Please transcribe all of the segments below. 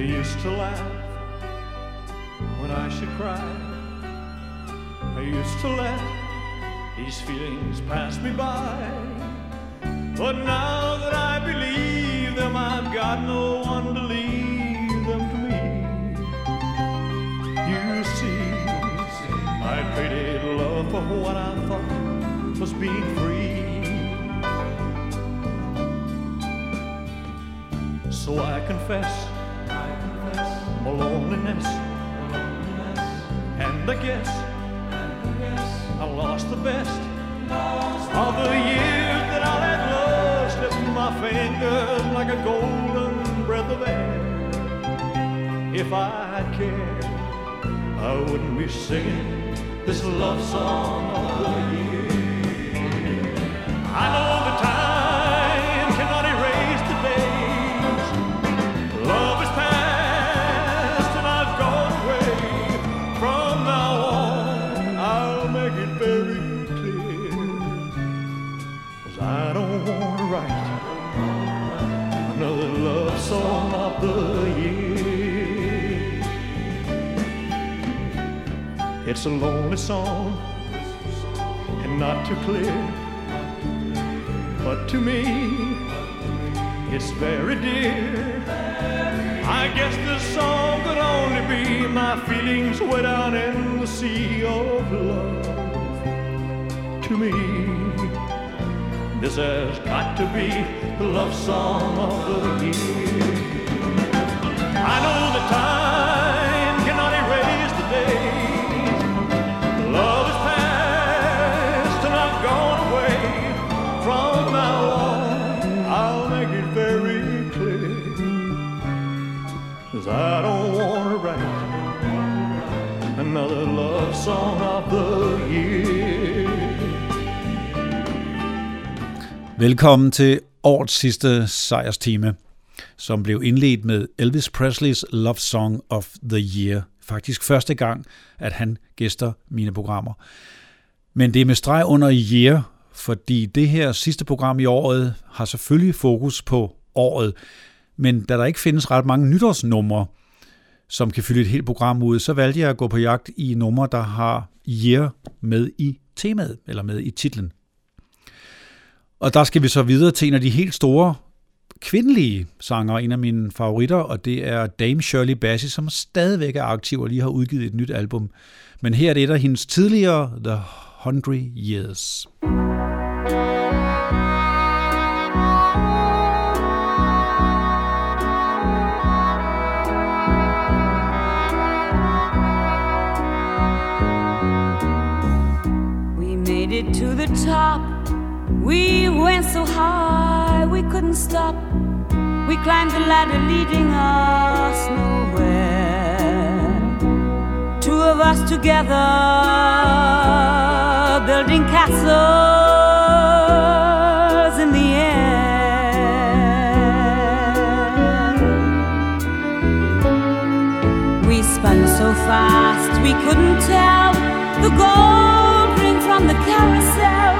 He used to laugh when I should cry. I used to let these feelings pass me by. But now that I believe them, I've got no one to leave them to me. You see, I traded love for what I thought was being free. So I confess, my loneliness, and I guess, I lost the best of the years that I love slip through my fingers like a golden breath of air. If I cared, I wouldn't be singing this love song of the year. I know It's a lonely song and not too clear. But to me, it's very dear. I guess this song could only be my feelings way down in the sea of love. To me, this has got to be the love song of the year. I know song of the year. Velkommen til årets sidste sejrstime, som blev indledt med Elvis Presleys Love Song of the Year. Faktisk første gang, at han gæster mine programmer. Men det er med streg under year, fordi det her sidste program i året har selvfølgelig fokus på året. Men da der ikke findes ret mange nytårsnumre, som kan fylde et helt program ud, så valgte jeg at gå på jagt i numre, der har year med i temaet, eller med i titlen. Og der skal vi så videre til en af de helt store kvindelige sanger, en af mine favoritter, og det er Dame Shirley Bassey, som stadigvæk er aktiv og lige har udgivet et nyt album. Men her er det et af hendes tidligere The Hundred Years. We top. We went so high we couldn't stop. We climbed the ladder leading us nowhere. Two of us together, building castles in the air. We spun so fast we couldn't tell the gold ring from the carousel.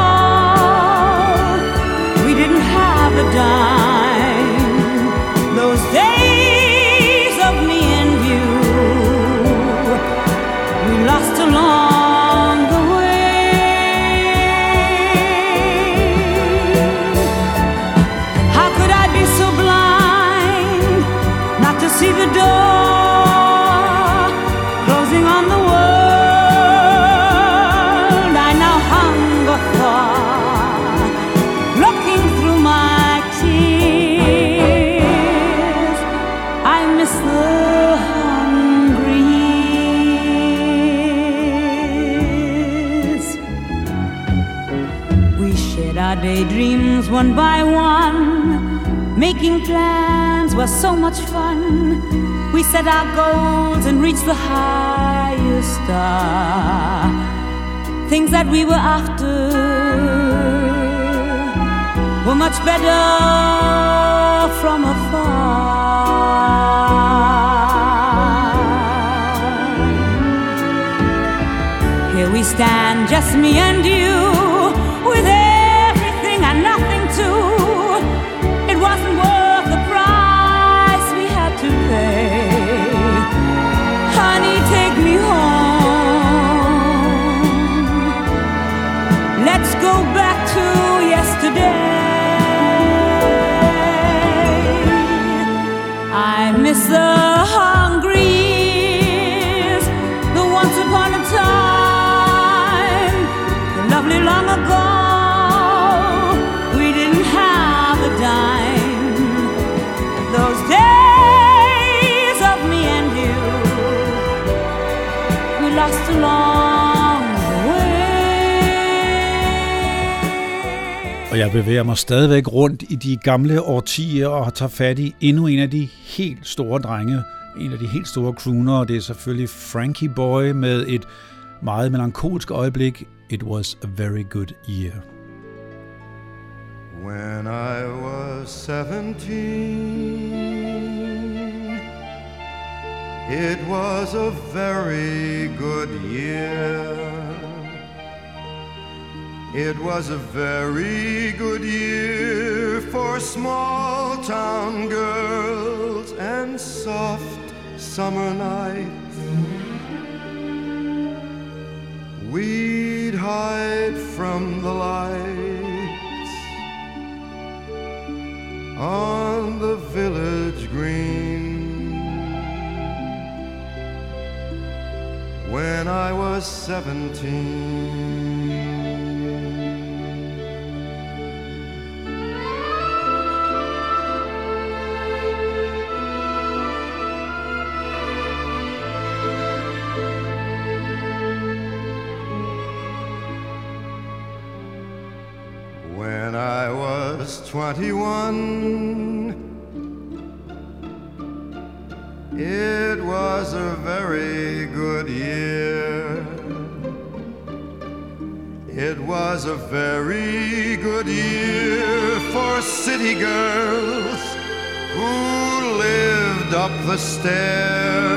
Plans was so much fun. We set our goals and reached the highest star. Things that we were after were much better from afar. Here we stand, just me and you, Og jeg bevæger mig stadigvæk rundt i de gamle årtier og tager fat i endnu en af de helt store drenge. En af de helt store croonere, det er selvfølgelig Frankie Boy med et meget melankolsk øjeblik. It was a very good year. When I was seventeen, it was a very good year. It was a very good year for small town girls and soft summer nights. We'd hide from the lights on the village green. When I was seventeen. When I was 21, it was a very good year. It was a very good year for city girls who lived up the stair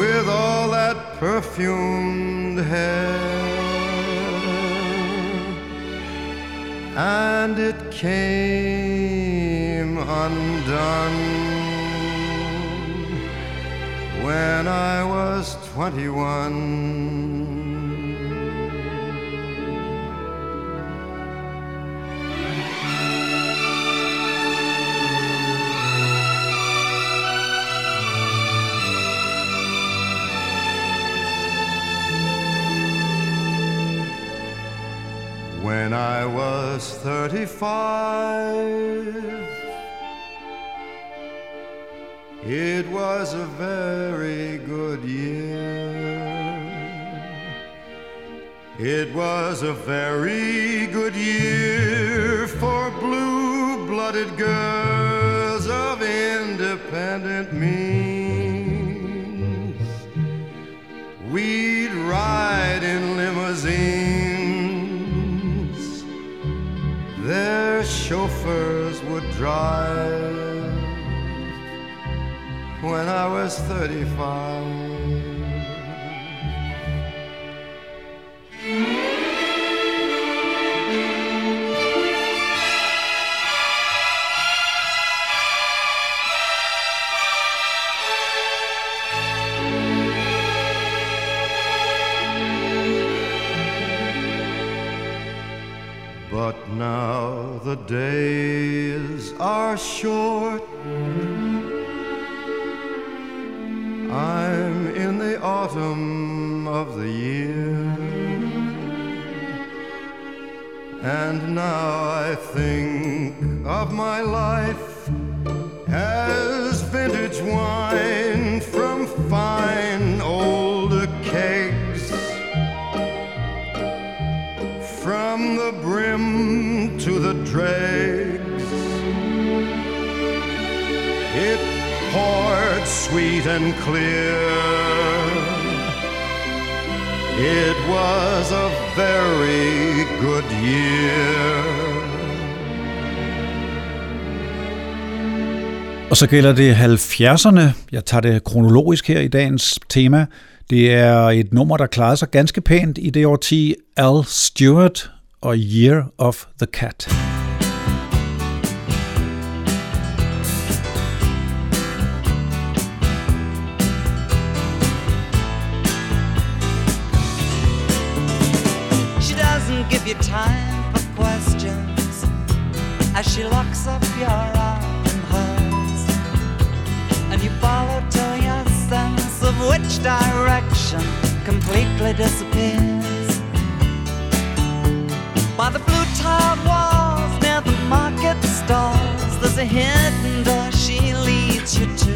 with all that perfumed hair. And it came undone when I was 21. When I was 35, it was a very good year. It was a very good year for blue blooded girls of independent means. We'd ride in limousines, their chauffeurs would drive when I was 35. But now the days are short. Of the year. And now I think of my life as vintage wine from fine older kegs. From the brim to the dregs. It poured sweet and clear. It was a very good year. Og så gælder det 70'erne. Jeg tager det kronologisk her i dagens tema. Det er et nummer, der klarede sig ganske pænt i det årti Al Stewart og Year of the Cat. As she locks up your arm hers, and you follow till your sense of which direction completely disappears. By the blue tiled walls near the market stalls, there's a hidden door she leads you to.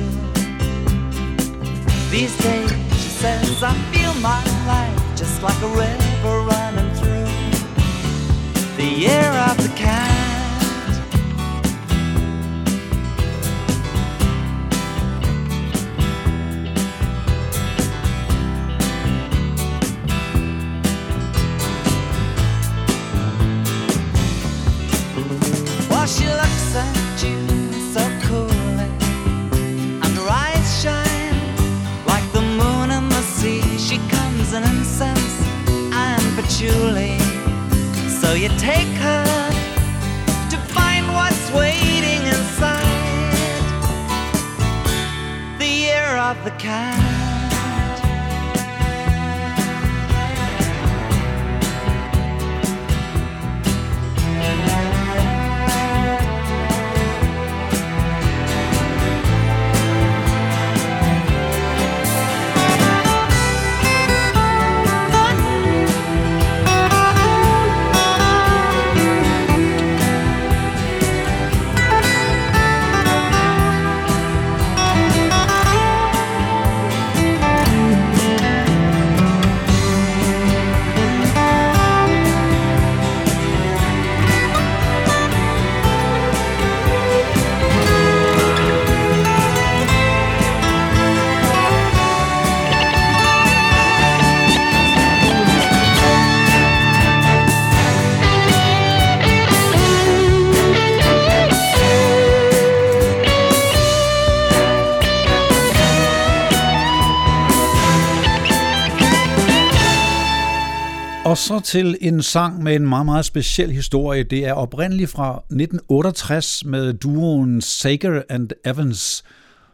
These days, she says, I feel my life just like a river running through the year of the cat. Så til en sang med en meget, meget speciel historie. Det er oprindeligt fra 1968 med duoen Sager and Evans.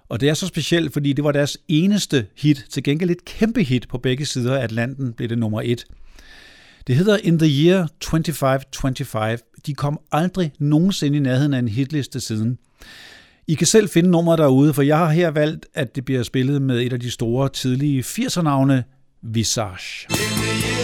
Og det er så specielt, fordi det var deres eneste hit. Til gengæld et kæmpe hit på begge sider af Atlanten blev det nummer et. Det hedder In the Year 2525. De kom aldrig nogensinde i nærheden af en hitliste siden. I kan selv finde nummeret derude, for jeg har her valgt, at det bliver spillet med et af de store tidlige 80'er-navne, Visage. Can't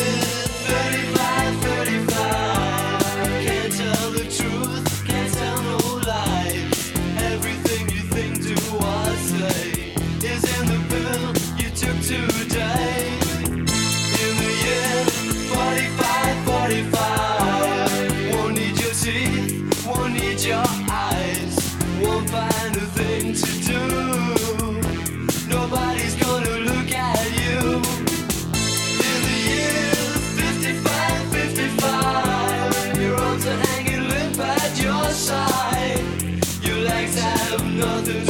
another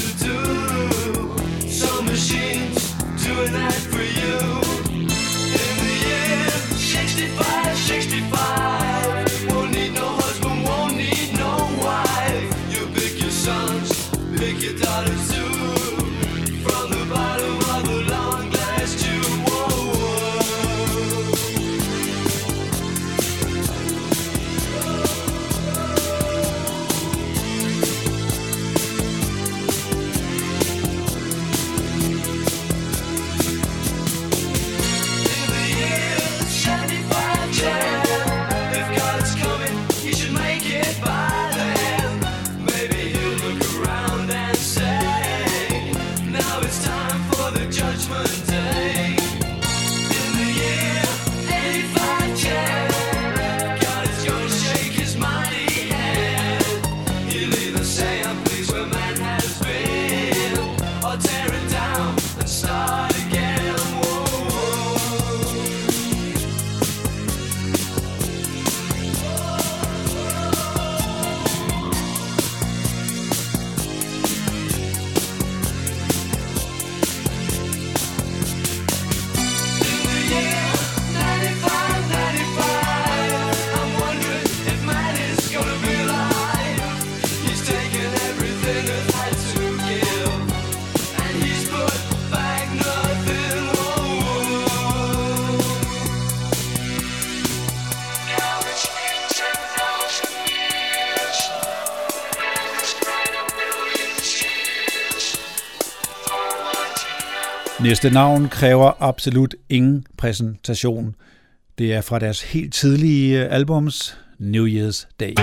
Næste navn kræver absolut ingen præsentation. Det er fra deres helt tidlige albums New Year's Day.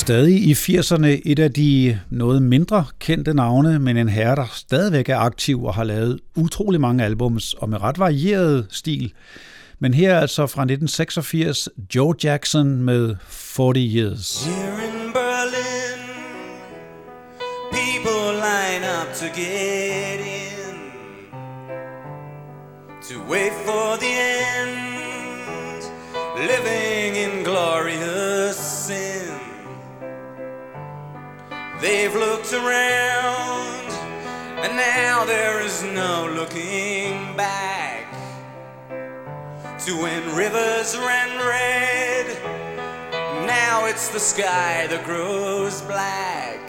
Stadig i 80'erne et af de noget mindre kendte navne, men en herre, der stadigvæk er aktiv og har lavet utrolig mange albums og med ret varieret stil. Men her er altså fra 1986 Joe Jackson med 40 Years. Here in Berlin, people line up to get in, to wait for the end, living in glorious They've looked around, and now there is no looking back to when rivers ran red. Now it's the sky that grows black.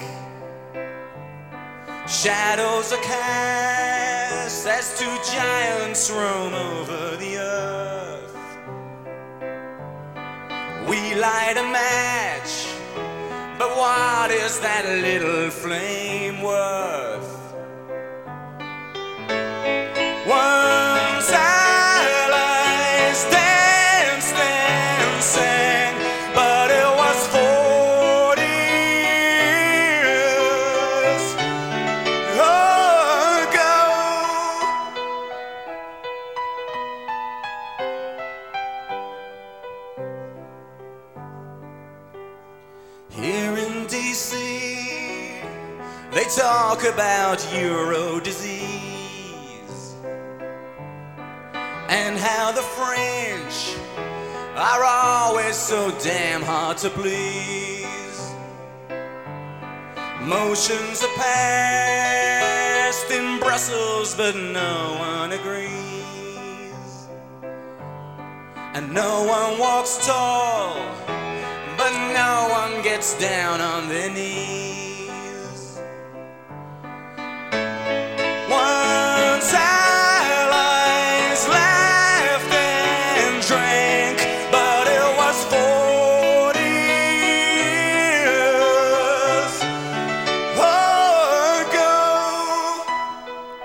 Shadows are cast as two giants roam over the earth. We light a match, but what is that little flame worth? Once talk about Euro disease and how the French are always so damn hard to please. Motions are passed in Brussels, but no one agrees. And no one walks tall, but no one gets down on their knees.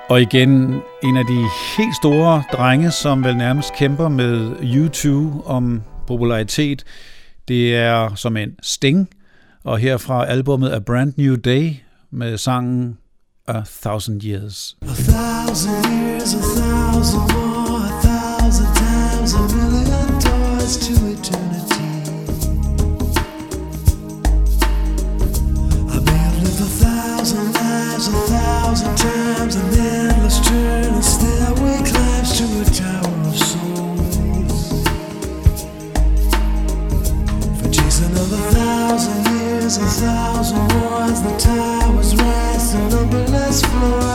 Og igen en af de helt store drenge, som vel nærmest kæmper med U2 om popularitet. Det er som en Sting, og her fra albumet A Brand New Day med sangen A Thousand Years. A thousand years, a thousand years. Towers rise to numberless floors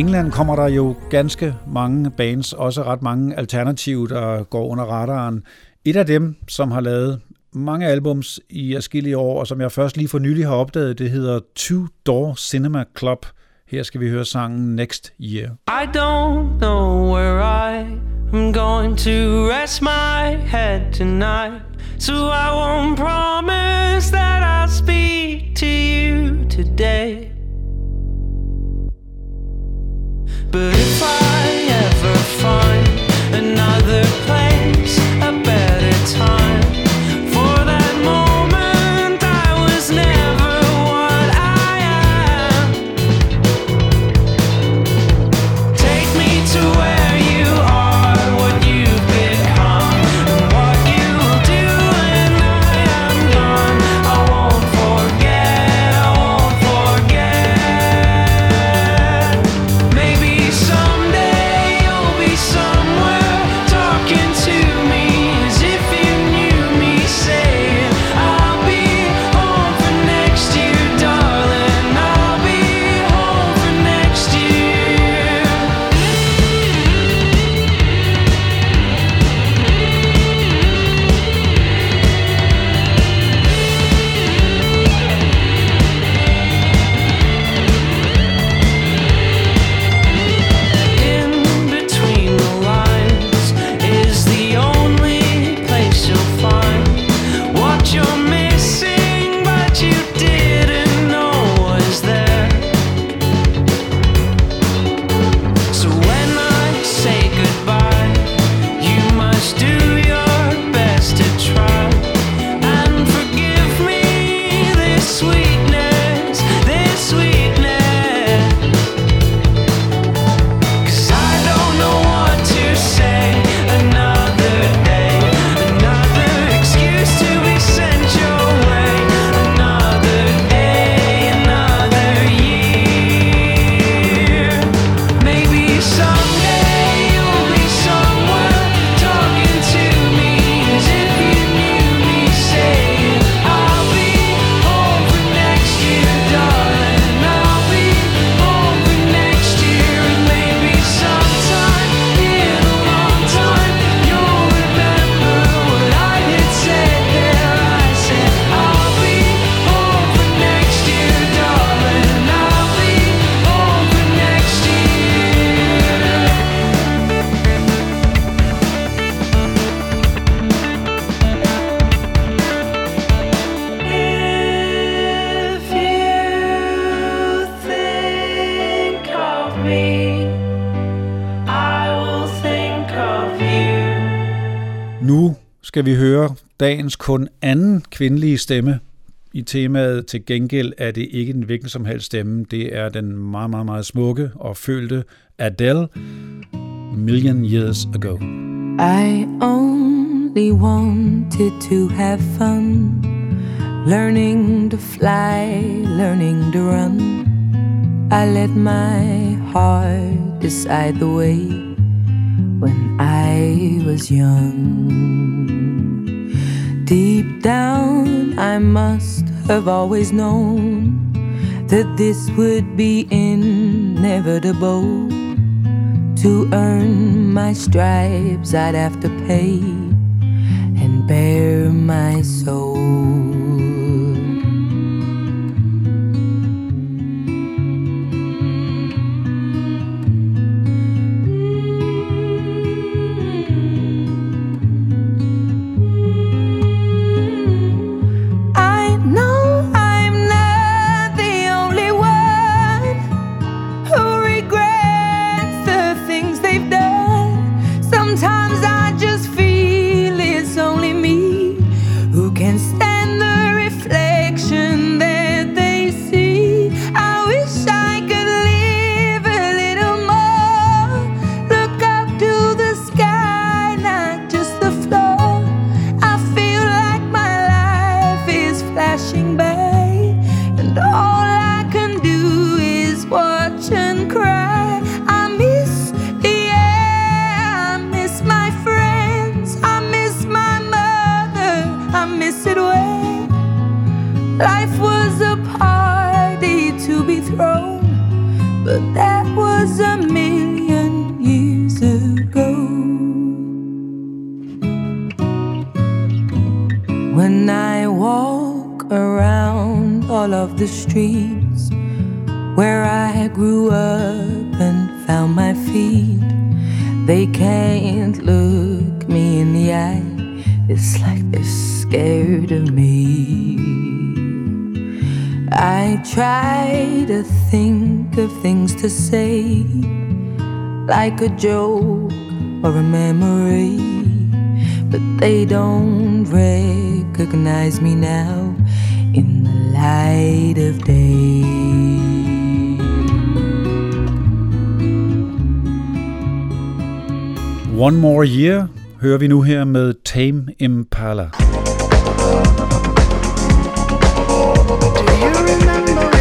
England kommer der jo ganske mange bands, også ret mange alternative, der går under radaren. Et af dem, som har lavet mange albums i forskellige år, og som jeg først lige for nylig har opdaget, det hedder Two Door Cinema Club. Her skal vi høre sangen Next Year. I don't know where I am going to rest my head tonight. So I won't promise that I'll speak to you today. But if I skal vi høre dagens kun anden kvindelige stemme i temaet. Til gengæld er det ikke den hvilken som helst stemme. Det er den meget, meget, meget smukke og følte Adele, Million Years Ago. I only wanted to have fun Learning to fly, learning to run I let my heart decide the way When I was young Deep down, I must have always known that this would be inevitable. To earn my stripes, I'd have to pay and bare my soul. like a joke or a memory. But they don't recognize me now in the light of day. One More Year hører vi nu her med Tame Impala. Do you remember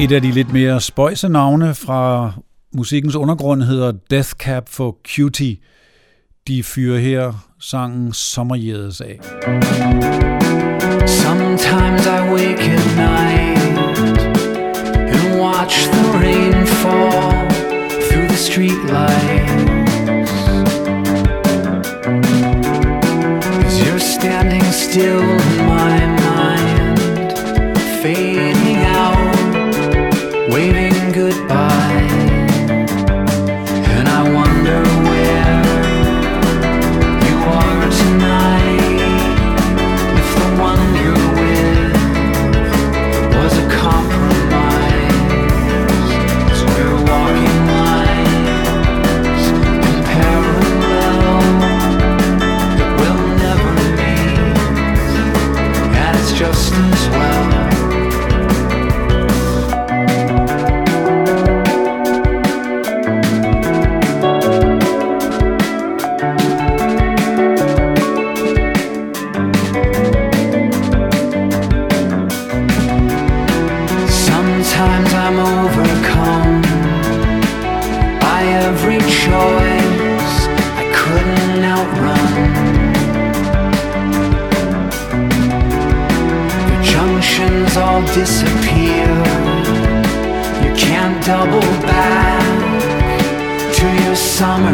Et af de lidt mere spøjse navne fra musikkens undergrund hedder Death Cap for Cutie. De fyrer her sangen Sommerjædes af. Sometimes I wake at night and watch the rain fall through the streetlight. summer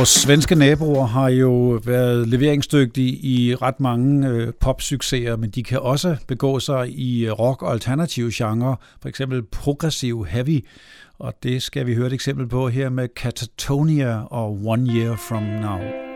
Vores svenske naboer har jo været leveringsdygtige i ret mange øh, popsucceser, men de kan også begå sig i rock- og alternative genrer, for eksempel progressiv heavy, og det skal vi høre et eksempel på her med Catatonia og One Year From Now.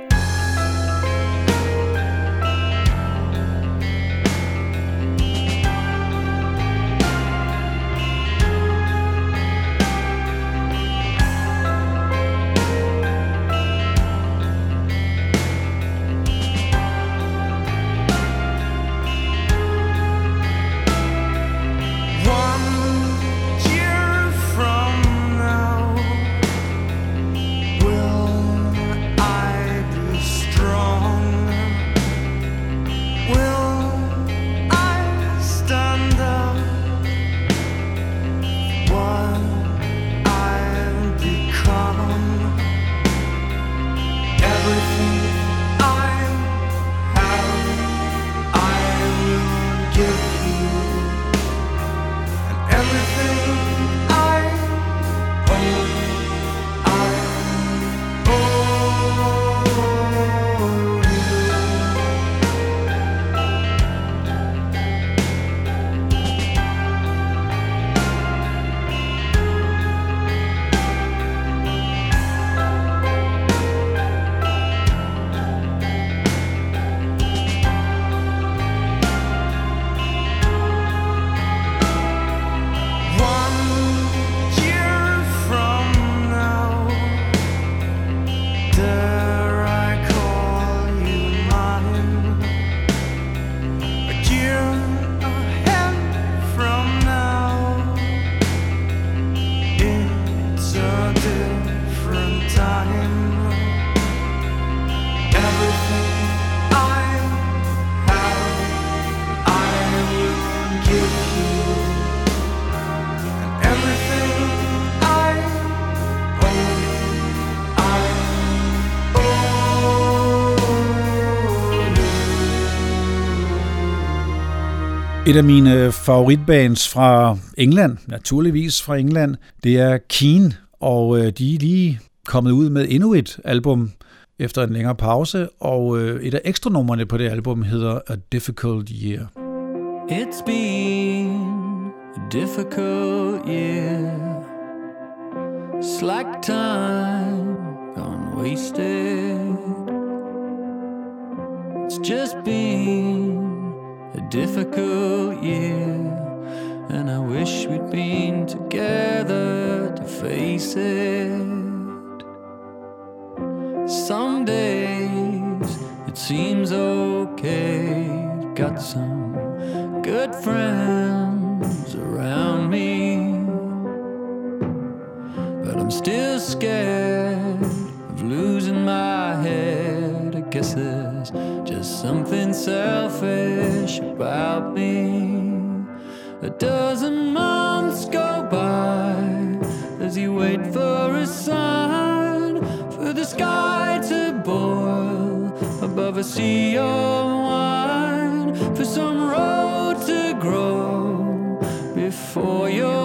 Et af mine favoritbands fra England, naturligvis fra England, det er Keen, og øh, de er lige kommet ud med endnu et album efter en længere pause, og øh, et af ekstra ekstranumrene på det album hedder A Difficult Year. It's been a difficult year. Slack time gone wasted. It's just been a difficult year. And I wish we'd been together to face it. Some days it seems okay. Got some good friends just something selfish about me. A dozen months go by as you wait for a sign for the sky to boil above a sea of wine, for some road to grow before your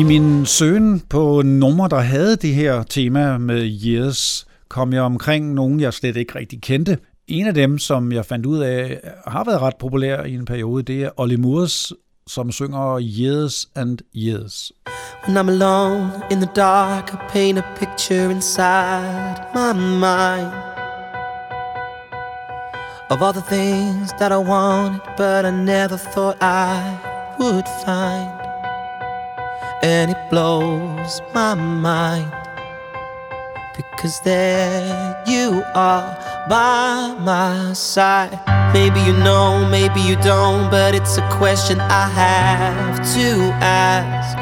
I min søgen på numre, der havde det her tema med Years, kom jeg omkring nogen, jeg slet ikke rigtig kendte. En af dem, som jeg fandt ud af, har været ret populær i en periode, det er Olly Murs, som synger Years and Years. When I'm alone in the dark, I paint a picture inside my mind of all the things that I wanted, but I never thought I would find. And it blows my mind because there you are by my side. Maybe you know, maybe you don't, but it's a question I have to ask.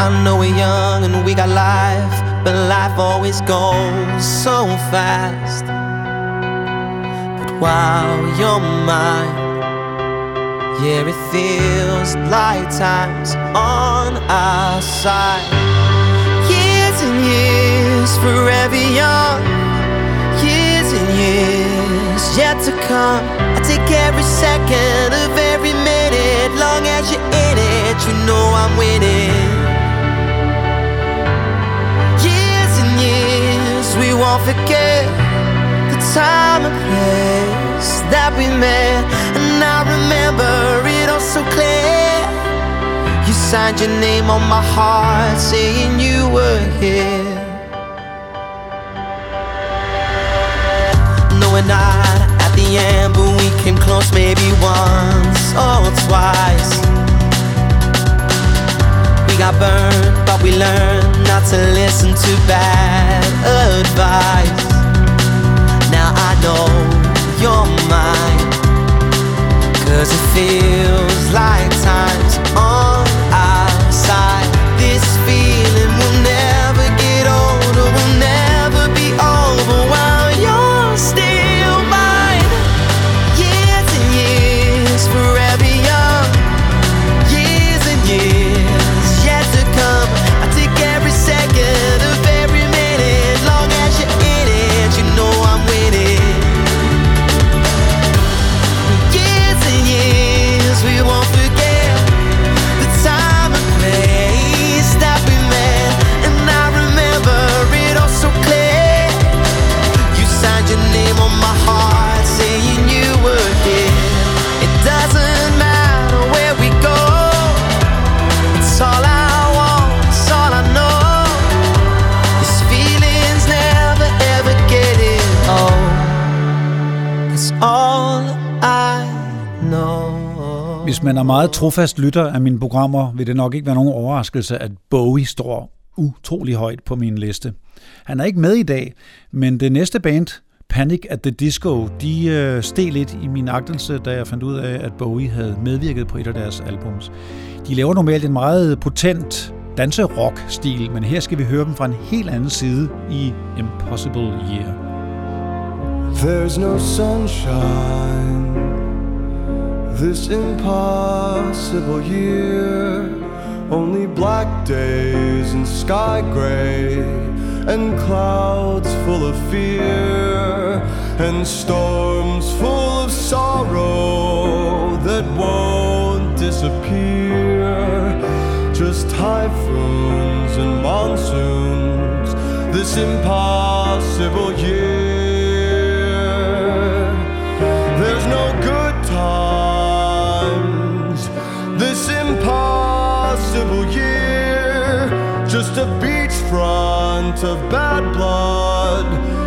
I know we're young and we got life, but life always goes so fast. But while you're mine, yeah, it feels like time's on our side. Years and years, forever young. Years and years yet to come. I take every second of every minute, long as you're in it, you know I'm winning. Years and years, we won't forget the time and place that we met, and I remember signed your name on my heart, saying you were here. No, we're not at the end, but we came close maybe once or twice. We got burned, but we learned not to listen to bad advice. Now I know you're mine, cause it feels like time's man er meget trofast lytter af mine programmer, vil det nok ikke være nogen overraskelse, at Bowie står utrolig højt på min liste. Han er ikke med i dag, men det næste band, Panic at the Disco, de øh, steg lidt i min agtelse, da jeg fandt ud af, at Bowie havde medvirket på et af deres albums. De laver normalt en meget potent danse-rock-stil, men her skal vi høre dem fra en helt anden side i Impossible Year. There's no sunshine this impossible year. Only black days and sky gray and clouds full of fear and storms full of sorrow that won't disappear. Just typhoons and monsoons, this impossible year. Year. Just a beachfront of bad blood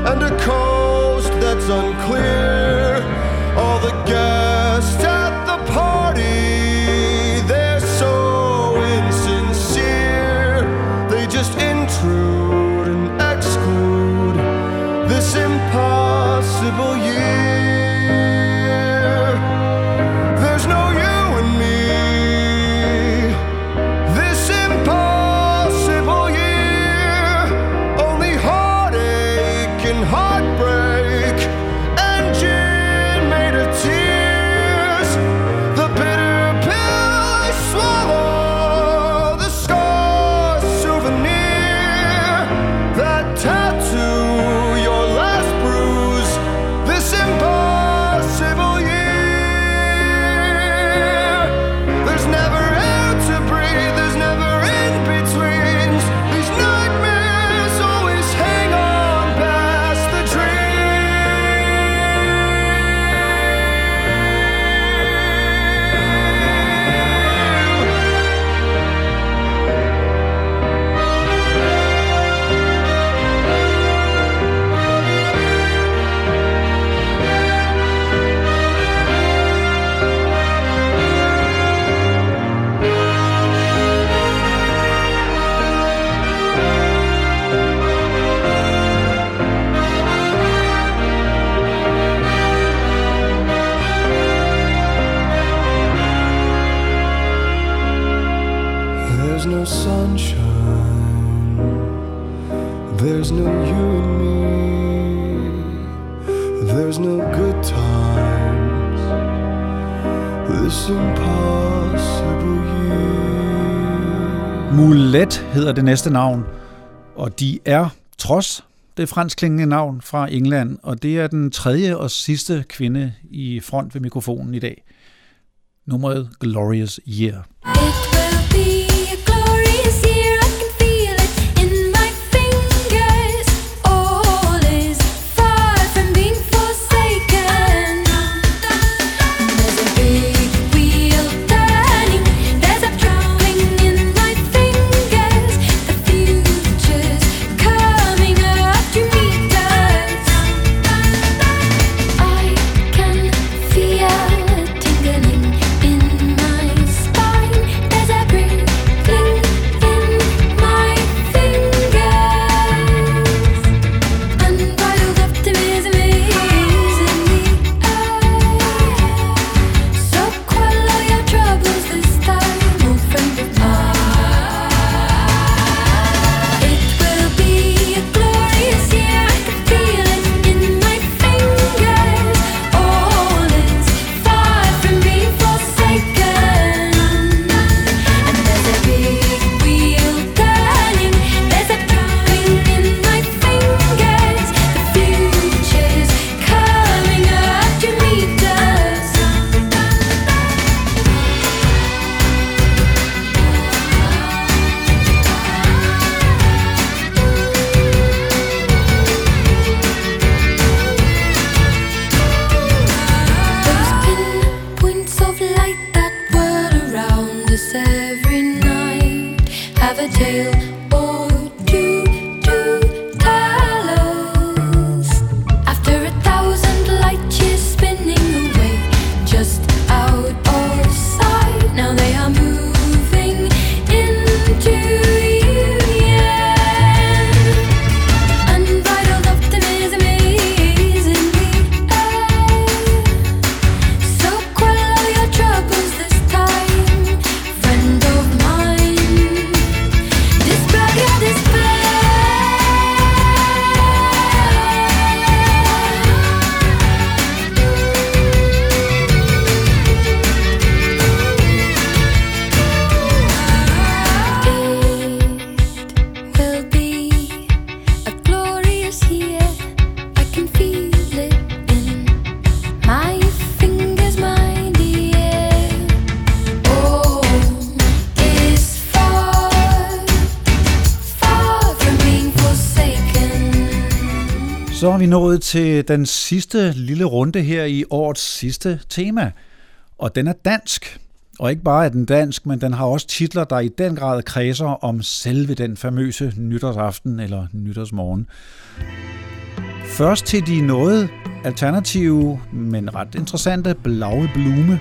and a coast that's unclear. All the guests det næste navn, og de er trods det franskklingende navn fra England, og det er den tredje og sidste kvinde i front ved mikrofonen i dag. Nummeret Glorious Year. Til den sidste lille runde her i årets sidste tema, og den er dansk. Og ikke bare er den dansk, men den har også titler, der i den grad kredser om selve den famøse nytårsaften eller nytårsmorgen. Først til de noget alternative, men ret interessante Blaue Blume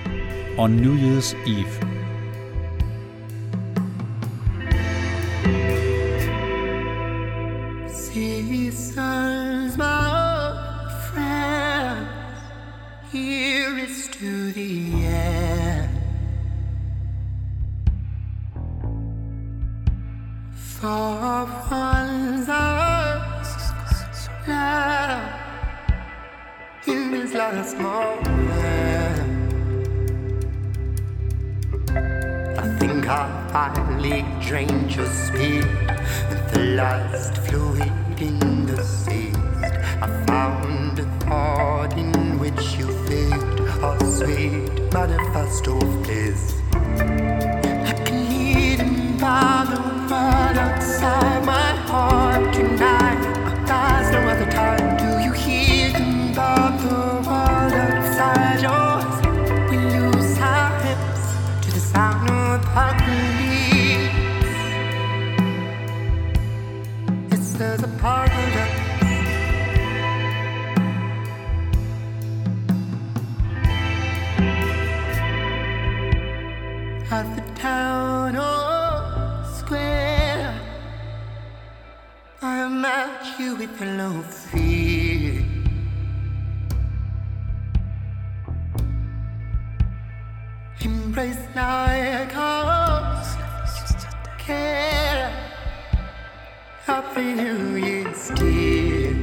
og New Year's Eve. Seasons, my here is to the end. For one's now in this last moment. I think I finally drained your speed with the last fluid in the seas. I found a thought in which you fit a sweet oh, manifesto of bliss. Like a leading by the world outside my heart tonight. There's no other time. Do you hear them by the world outside yours? We lose our hips to the sound of apocalypse. It says apocalypse. At the town or square, I match you with no fear. Embrace like us, care. Happy New Year's, dear.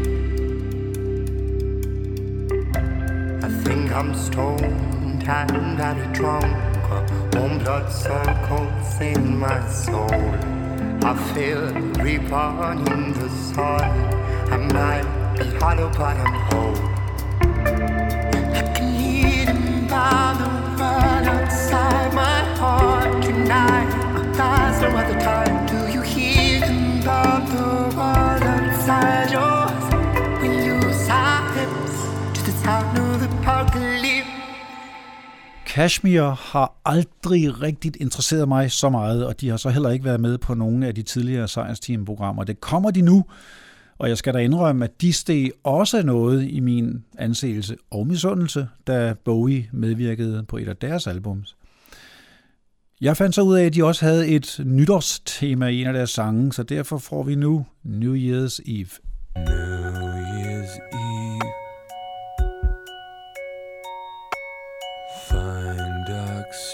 I think I'm stoned and very drunk. Warm blood circles in my soul. I feel reborn in the sun. I might be hollow, but I'm whole. Like a leading by the world outside my heart tonight. There's no other time. Kashmir har aldrig rigtigt interesseret mig så meget, og de har så heller ikke været med på nogen af de tidligere Science-team-programmer. Det kommer de nu, og jeg skal da indrømme, at de steg også noget i min anseelse og misundelse, da Bowie medvirkede på et af deres albums. Jeg fandt så ud af, at de også havde et nytårstema i en af deres sange, så derfor får vi nu New Year's Eve.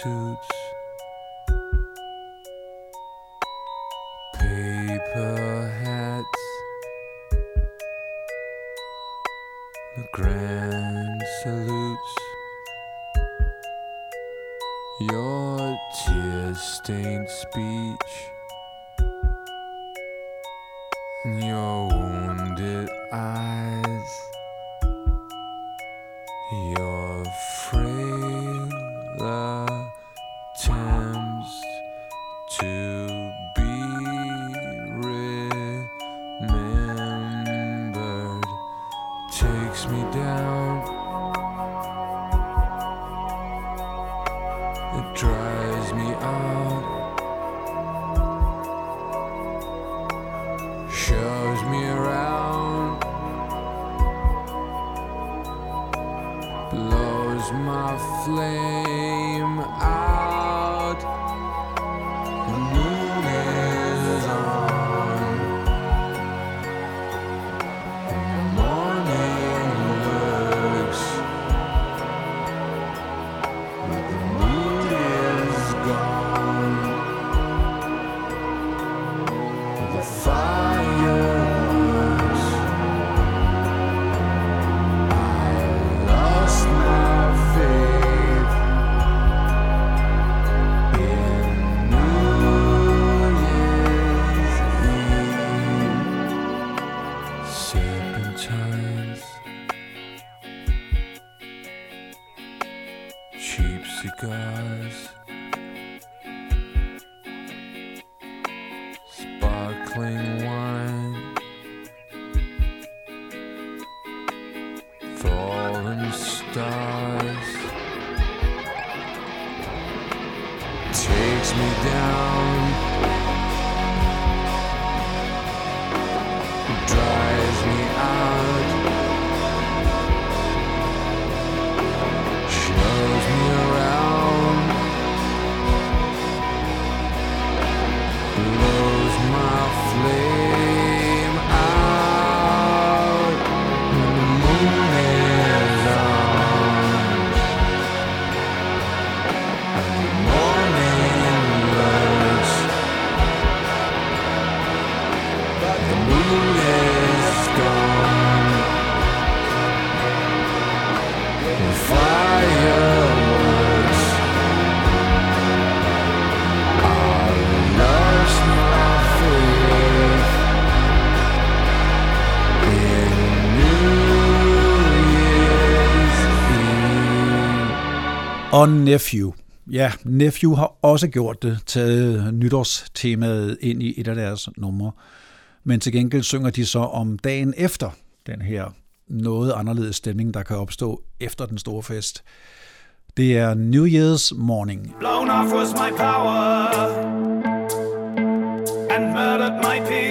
Suits. Paper hats. the Grand salutes. Your tear stained speech. Your wounded eyes, It drives me out. shoves me around, blows my flame Og Nephew. Ja, Nephew har også gjort det, taget nytårstemaet ind i et af deres numre. Men til gengæld synger de så om dagen efter den her noget anderledes stemning, der kan opstå efter den store fest. Det er New Year's Morning. Blown off was my power and murdered my peace.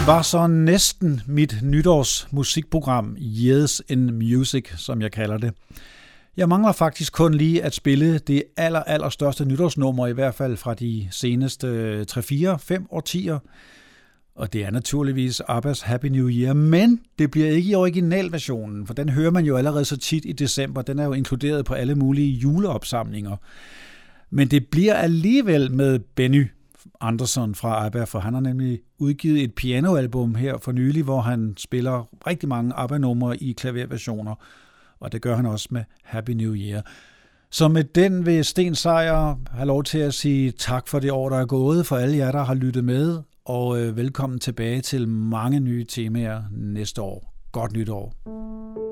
Det var så næsten mit nytårs musikprogram Years in Music, som jeg kalder det. Jeg mangler faktisk kun lige at spille det aller, aller største nytårsnummer, i hvert fald fra de seneste øh, 3-4-5 årtier. Og det er naturligvis Abbas Happy New Year, men det bliver ikke i originalversionen, for den hører man jo allerede så tit i december. Den er jo inkluderet på alle mulige juleopsamlinger. Men det bliver alligevel med Benny Anderson fra ABBA, for han har nemlig udgivet et pianoalbum her for nylig, hvor han spiller rigtig mange ABBA-numre i klaverversioner, og det gør han også med Happy New Year. Så med den vil Sten Sejer have lov til at sige tak for det år, der er gået, for alle jer, der har lyttet med, og øh, velkommen tilbage til mange nye temaer næste år. Godt nytår.